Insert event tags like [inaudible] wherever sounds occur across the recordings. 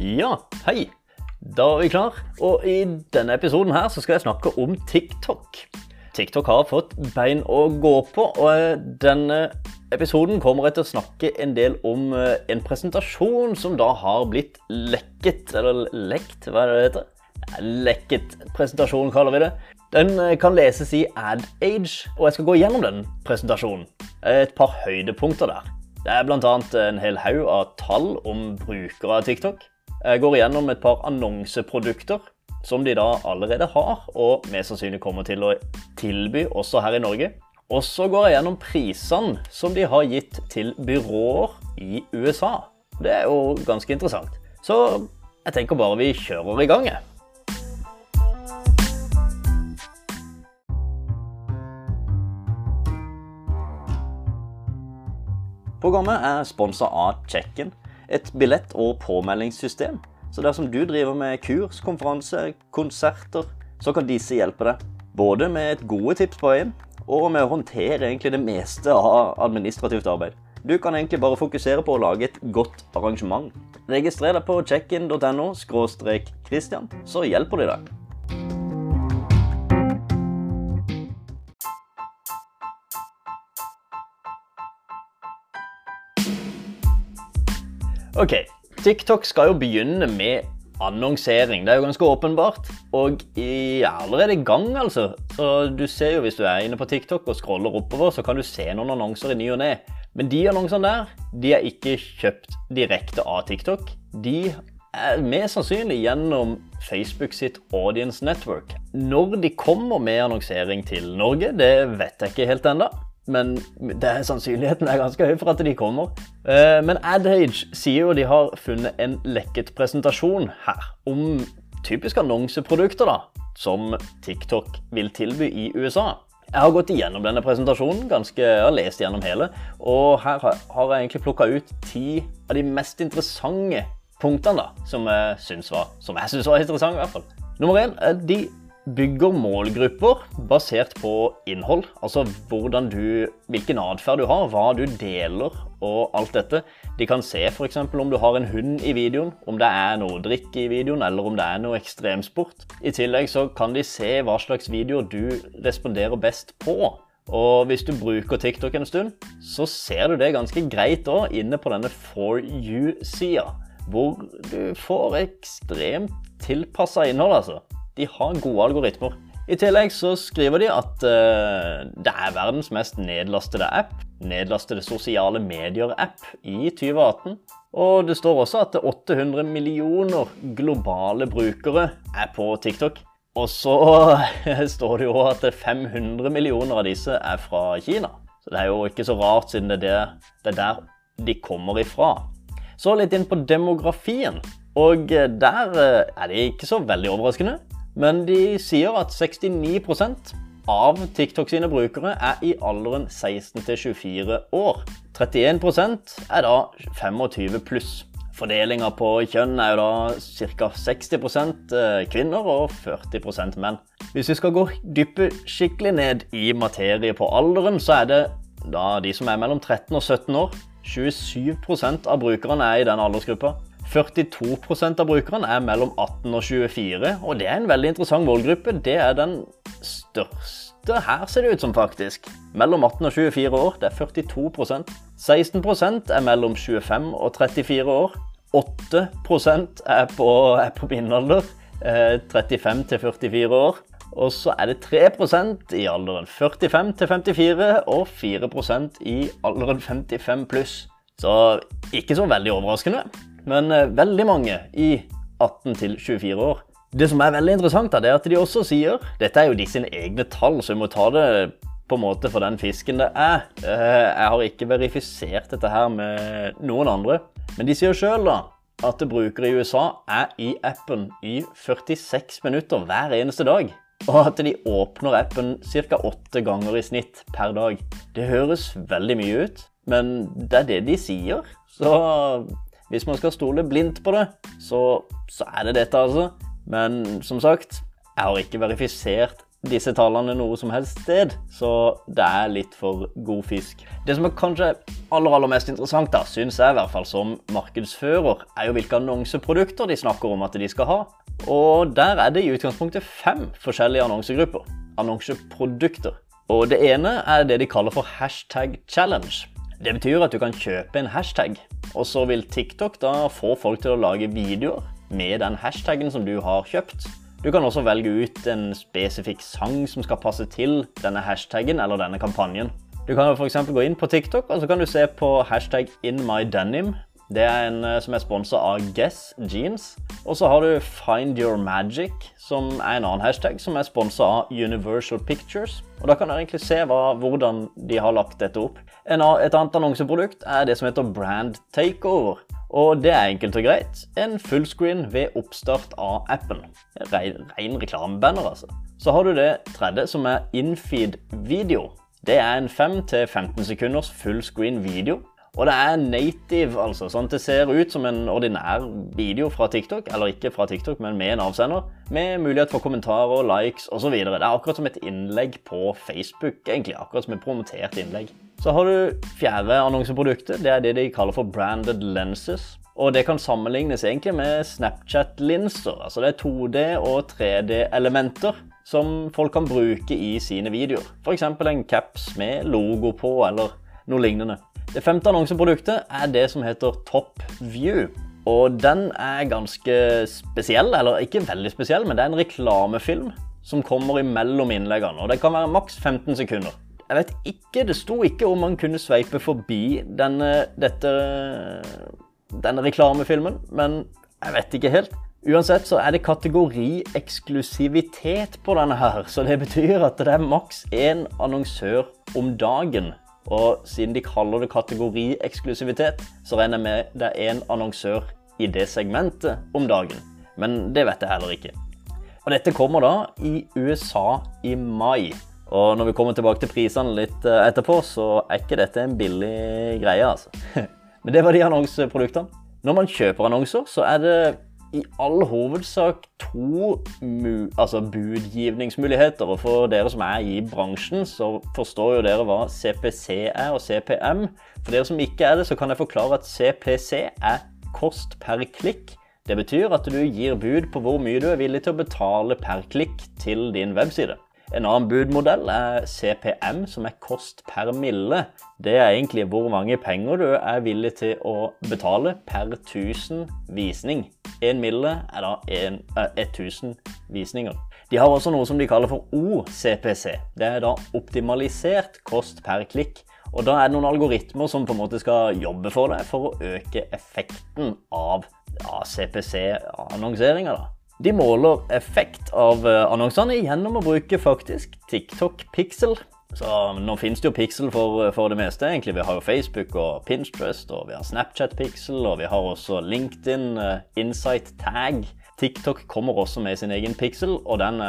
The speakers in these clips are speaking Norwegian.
Ja, hei. Da er vi klar, og i denne episoden her så skal jeg snakke om TikTok. TikTok har fått bein å gå på, og denne episoden kommer jeg til å snakke en del om eh, en presentasjon som da har blitt lekket, eller lekt, hva er det det heter? Lekket presentasjon kaller vi det. Den eh, kan leses i AdAge, og jeg skal gå gjennom den presentasjonen. Et par høydepunkter der. Det er bl.a. en hel haug av tall om brukere av TikTok. Jeg går igjennom et par annonseprodukter som de da allerede har, og mest sannsynlig kommer til å tilby også her i Norge. Og så går jeg gjennom prisene som de har gitt til byråer i USA. Det er jo ganske interessant. Så jeg tenker bare vi kjører i gang. jeg. Programmet er sponsa av Check-in, et billett- og påmeldingssystem. Så dersom du driver med kurs, konferanse, konserter, så kan disse hjelpe deg. Både med et gode tips på veien, og med å håndtere egentlig det meste av administrativt arbeid. Du kan egentlig bare fokusere på å lage et godt arrangement. Registrer deg på checkin.no Christian, så hjelper de deg. Ok, TikTok skal jo begynne med annonsering. Det er jo ganske åpenbart. Og jeg er allerede i gang, altså. Så du ser jo hvis du er inne på TikTok og scroller oppover, så kan du se noen annonser i ny og ne. Men de annonsene der, de er ikke kjøpt direkte av TikTok. De er mest sannsynlig gjennom Facebook sitt Audience Network. Når de kommer med annonsering til Norge, det vet jeg ikke helt ennå men er, sannsynligheten er ganske høy for at de kommer. Eh, men AdAge sier jo de har funnet en lekket presentasjon her om typiske annonseprodukter da, som TikTok vil tilby i USA. Jeg har gått igjennom denne presentasjonen, ganske, jeg har lest gjennom hele, og her har jeg egentlig plukka ut ti av de mest interessante punktene da, som jeg syns var, var interessante. i hvert fall. Nummer én, de bygger målgrupper basert på innhold. Altså du, hvilken atferd du har, hva du deler og alt dette. De kan se f.eks. om du har en hund i videoen, om det er noe drikke i videoen, eller om det er noe ekstremsport. I tillegg så kan de se hva slags videoer du responderer best på. Og hvis du bruker TikTok en stund, så ser du det ganske greit òg inne på denne For you-sida. Hvor du får ekstremt tilpassa innhold, altså. De har gode algoritmer. I tillegg så skriver de at uh, det er verdens mest nedlastede app, nedlastede sosiale medier-app i 2018. Og det står også at 800 millioner globale brukere er på TikTok. Og så [laughs] står det jo at 500 millioner av disse er fra Kina. Så det er jo ikke så rart, siden det er, det er der de kommer ifra. Så litt inn på demografien. Og der eh, er det ikke så veldig overraskende. Men de sier at 69 av TikTok sine brukere er i alderen 16 til 24 år. 31% er da 25 pluss. Fordelinga på kjønn er jo da ca. 60 eh, kvinner og 40 menn. Hvis vi skal gå dyppe skikkelig ned i materie på alderen, så er det da de som er mellom 13 og 17 år. 27% av brukerne er i den aldersgruppa. 42% av brukerne er mellom 18 og 24, og det er en veldig interessant målgruppe. Det er den største her, ser det ut som, faktisk. Mellom 18 og 24 år, det er 42% 16% er mellom 25 og 34 år. 8% er på, er på min alder, 35 til 44 år. Og så er det 3% i alderen 45 til 54 og 4% i alderen 55 pluss. Så ikke så veldig overraskende men eh, veldig mange i 18 24 år. Det som er veldig interessant, er at de også sier Dette er jo de sine egne tall, så vi må ta det på en måte for den fisken det er. Eh, jeg har ikke verifisert dette her med noen andre. Men de sier sjøl at brukere i USA er i appen i 46 minutter hver eneste dag. Og at de åpner appen ca. åtte ganger i snitt per dag. Det høres veldig mye ut, men det er det de sier. Så hvis man skal stole blindt på det, så, så er det dette, altså. Men som sagt, jeg har ikke verifisert disse tallene noe som helst sted, så det er litt for god fisk. Det som er kanskje aller, aller mest interessant, da, syns jeg i hvert fall som markedsfører, er jo hvilke annonseprodukter de snakker om at de skal ha. Og der er det i utgangspunktet fem forskjellige annonsegrupper. Annonseprodukter. Og det ene er det de kaller for hashtag challenge. Det betyr at du kan kjøpe en hashtag, og så vil TikTok da få folk til å lage videoer med den hashtaggen som du har kjøpt. Du kan også velge ut en spesifikk sang som skal passe til denne hashtaggen eller denne kampanjen. Du kan f.eks. gå inn på TikTok og så kan du se på hashtag InMyDenim. Det er en eh, som er sponsa av Guess Jeans. Og så har du Find Your Magic, som er en annen hashtag som er sponsa av Universal Pictures. Og Da kan dere egentlig se hva, hvordan de har lagt dette opp. En, et annet annonseprodukt er det som heter Brand Takeover. Og det er enkelt og greit. En fullscreen ved oppstart av appen. Rein, ren reklamebanner, altså. Så har du det tredje, som er infeed video. Det er en 5-15 sekunders fullscreen video og det er native, altså. sånn at Det ser ut som en ordinær video fra TikTok, eller ikke fra TikTok, men med en avsender. Med mulighet for kommentarer, likes osv. Det er akkurat som et innlegg på Facebook, egentlig. Akkurat som et promotert innlegg. Så har du fjerde annonseproduktet. Det er det de kaller for branded lenses. Og det kan sammenlignes egentlig med Snapchat-linser. Altså det er 2D- og 3D-elementer som folk kan bruke i sine videoer. F.eks. en caps med logo på, eller noe lignende. Det femte annonseproduktet er det som heter Top View. Og den er ganske spesiell, eller ikke veldig spesiell, men det er en reklamefilm som kommer imellom innleggene. Og det kan være maks 15 sekunder. Jeg vet ikke, Det sto ikke om man kunne sveipe forbi denne, dette, denne reklamefilmen, men jeg vet ikke helt. Uansett så er det kategori eksklusivitet på denne her, så det betyr at det er maks én annonsør om dagen og siden de kaller det kategorieksklusivitet, så regner jeg med det er en annonsør i det segmentet om dagen. Men det vet jeg heller ikke. Og dette kommer da i USA i mai. Og når vi kommer tilbake til prisene litt eh, etterpå, så er ikke dette en billig greie, altså. [laughs] Men det var de annonseproduktene. Når man kjøper annonser, så er det i all hovedsak to altså budgivningsmuligheter. Og for dere som er i bransjen, så forstår jo dere hva CPC er og CPM. For dere som ikke er det, så kan jeg forklare at CPC er kost per klikk. Det betyr at du gir bud på hvor mye du er villig til å betale per klikk til din webside. En annen budmodell er CPM, som er kost per mille. Det er egentlig hvor mange penger du er villig til å betale per 1000 visning. En mille er da 1000 eh, visninger. De har også noe som de kaller for OCPC. Det er da optimalisert kost per klikk. Og da er det noen algoritmer som på en måte skal jobbe for deg for å øke effekten av ja, CPC-annonseringa. De måler effekt av eh, annonsene gjennom å bruke faktisk TikTok Pixel. Så Nå finnes det jo Pixel for, eh, for, det meste. egentlig. Vi har jo Facebook og Pinterest, og vi har Snapchat Pixel, og vi har også LinkedIn, uh, Insight Tag. TikTok kommer også med sin egen Pixel, og den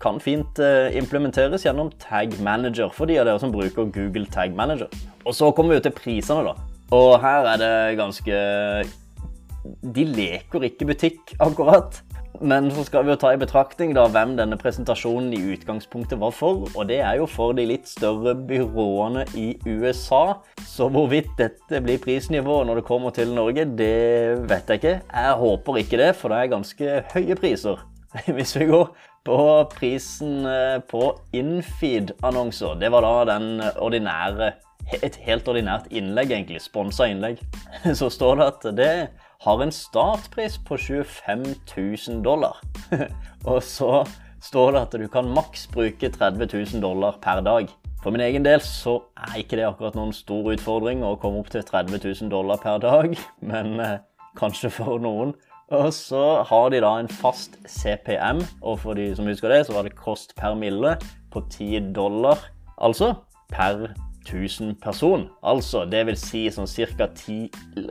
kan fint implementeres gjennom Tag Manager for de av dere som bruker Google Tag Manager. Og så kommer vi til prisene, da. Og her er det ganske De leker ikke butikk, akkurat. Men så skal vi jo ta i betraktning da hvem denne presentasjonen i utgangspunktet var for. Og det er jo for de litt større byråene i USA. Så hvorvidt dette blir prisnivået når det kommer til Norge, det vet jeg ikke. Jeg håper ikke det, for det er ganske høye priser. [laughs] Hvis vi går på prisen eh, på Infeed-annonser, det var da den ordinære et helt ordinært innlegg, egentlig. Sponsa innlegg. [laughs] Så står det at det har en startpris på 25 000 dollar. [laughs] og så står det at du kan maks bruke 30 000 dollar per dag. For min egen del så er ikke det akkurat noen stor utfordring å komme opp til 30 000 dollar per dag, [laughs] men eh, kanskje for noen. Og så har de da en fast CPM, og for de som husker det, så var det kost per mille på 10 dollar. Altså per 1000 person. Altså, det vil si sånn ca.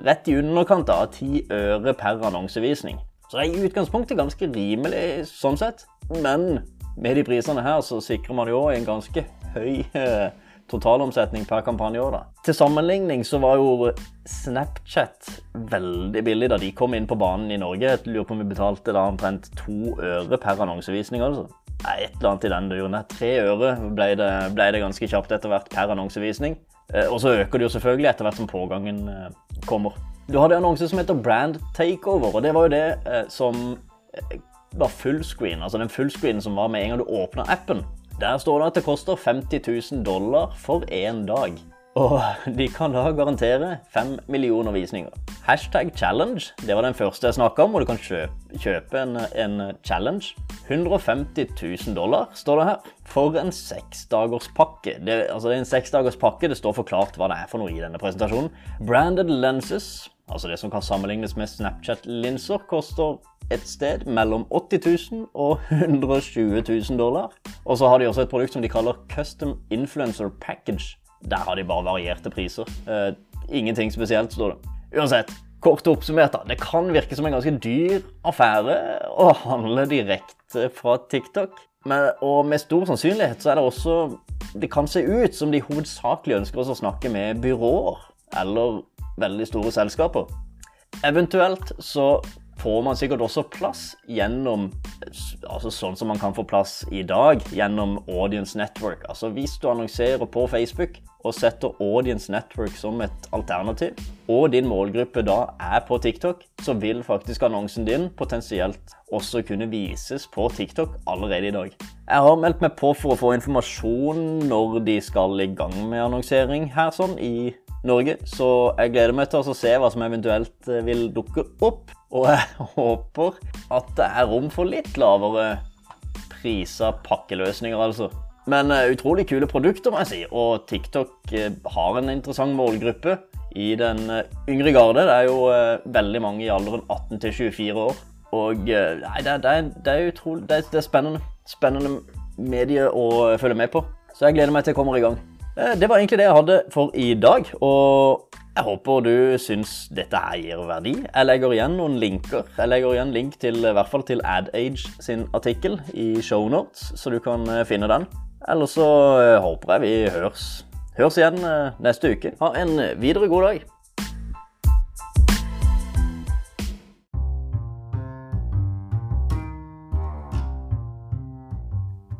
rett i underkant av 10 øre per annonsevisning. Så det er i utgangspunktet ganske rimelig sånn sett. Men med de prisene her så sikrer man jo en ganske høy eh, totalomsetning per kampanje år, da. Til sammenligning så var jo Snapchat veldig billig da de kom inn på banen i Norge. Jeg lurer på om vi betalte da omtrent to øre per annonsevisning. altså. Et eller annet i den duren. Tre øre ble det, ble det ganske kjapt etter hvert per annonsevisning. Eh, og så øker det jo selvfølgelig etter hvert som pågangen eh, kommer. Du hadde en annonse som heter Brand Takeover, og det var jo det eh, som var fullscreen. Altså den fullscreenen som var med en gang du åpna appen. Der står det at det koster 50 000 dollar for én dag. Og de kan da garantere 5 millioner visninger. Hashtag challenge, det var den første jeg snakka om, og du kan kjøpe, kjøpe en, en, challenge. 150 000 dollar står det her, for en seksdagerspakke. Det, altså det er en seksdagerspakke, det står forklart hva det er for noe i denne presentasjonen. Branded lenses, altså det som kan sammenlignes med Snapchat-linser, koster et sted mellom 80 000 og 120 000 dollar. Og så har de også et produkt som de kaller Custom Influencer Package. Der har de bare varierte priser. Uh, ingenting spesielt, står det. Uansett, kort oppsummert, da. Det kan virke som en ganske dyr affære å handle direkte fra TikTok. Men, og med stor sannsynlighet så er det også Det kan se ut som de hovedsakelig ønsker oss å snakke med byråer eller veldig store selskaper. Eventuelt så får man sikkert også plass gjennom altså sånn som man kan få plass i dag, gjennom Audience Network. Altså Hvis du annonserer på Facebook og setter Audience Network som et alternativ, og din målgruppe da er på TikTok, så vil faktisk annonsen din potensielt også kunne vises på TikTok allerede i dag. Jeg har meldt meg på for å få informasjon når de skal i gang med annonsering her sånn i Norge, så jeg gleder meg til å se hva som eventuelt eh, vil dukke opp. Og jeg [laughs] håper at det er rom for litt lavere priser pakkeløsninger, altså. Men uh, utrolig kule produkter, må jeg si. Og TikTok uh, har en interessant målgruppe i den uh, yngre garde. Det er jo veldig mange i alderen 18 til 24 år. Og nei, det, det, det, er utrolig det, det er spennende. Spennende medie å følge med på. Så jeg gleder meg til jeg kommer i gang. Det var egentlig det jeg hadde for i dag. Og jeg håper du syns dette her gir verdi. Jeg legger igjen noen linker. Jeg legger igjen link til, i hvert fall til AdAge sin artikkel i shownotes, så du kan eh, finne den. Eller så eh, håper jeg vi høres, høres igjen eh, neste uke. Ha en videre god dag.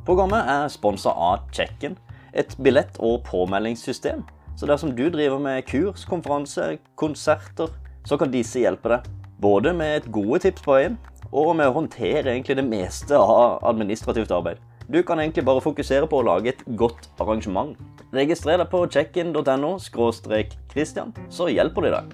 Programmet er sponsa av Check-in, et billett- og påmeldingssystem så dersom du driver med kurs, konferanse, konserter, så kan disse hjelpe deg. Både med et gode tips på veien, og med å håndtere egentlig det meste av administrativt arbeid. Du kan egentlig bare fokusere på å lage et godt arrangement. Registrer deg på checkin.no Christian, så hjelper de deg.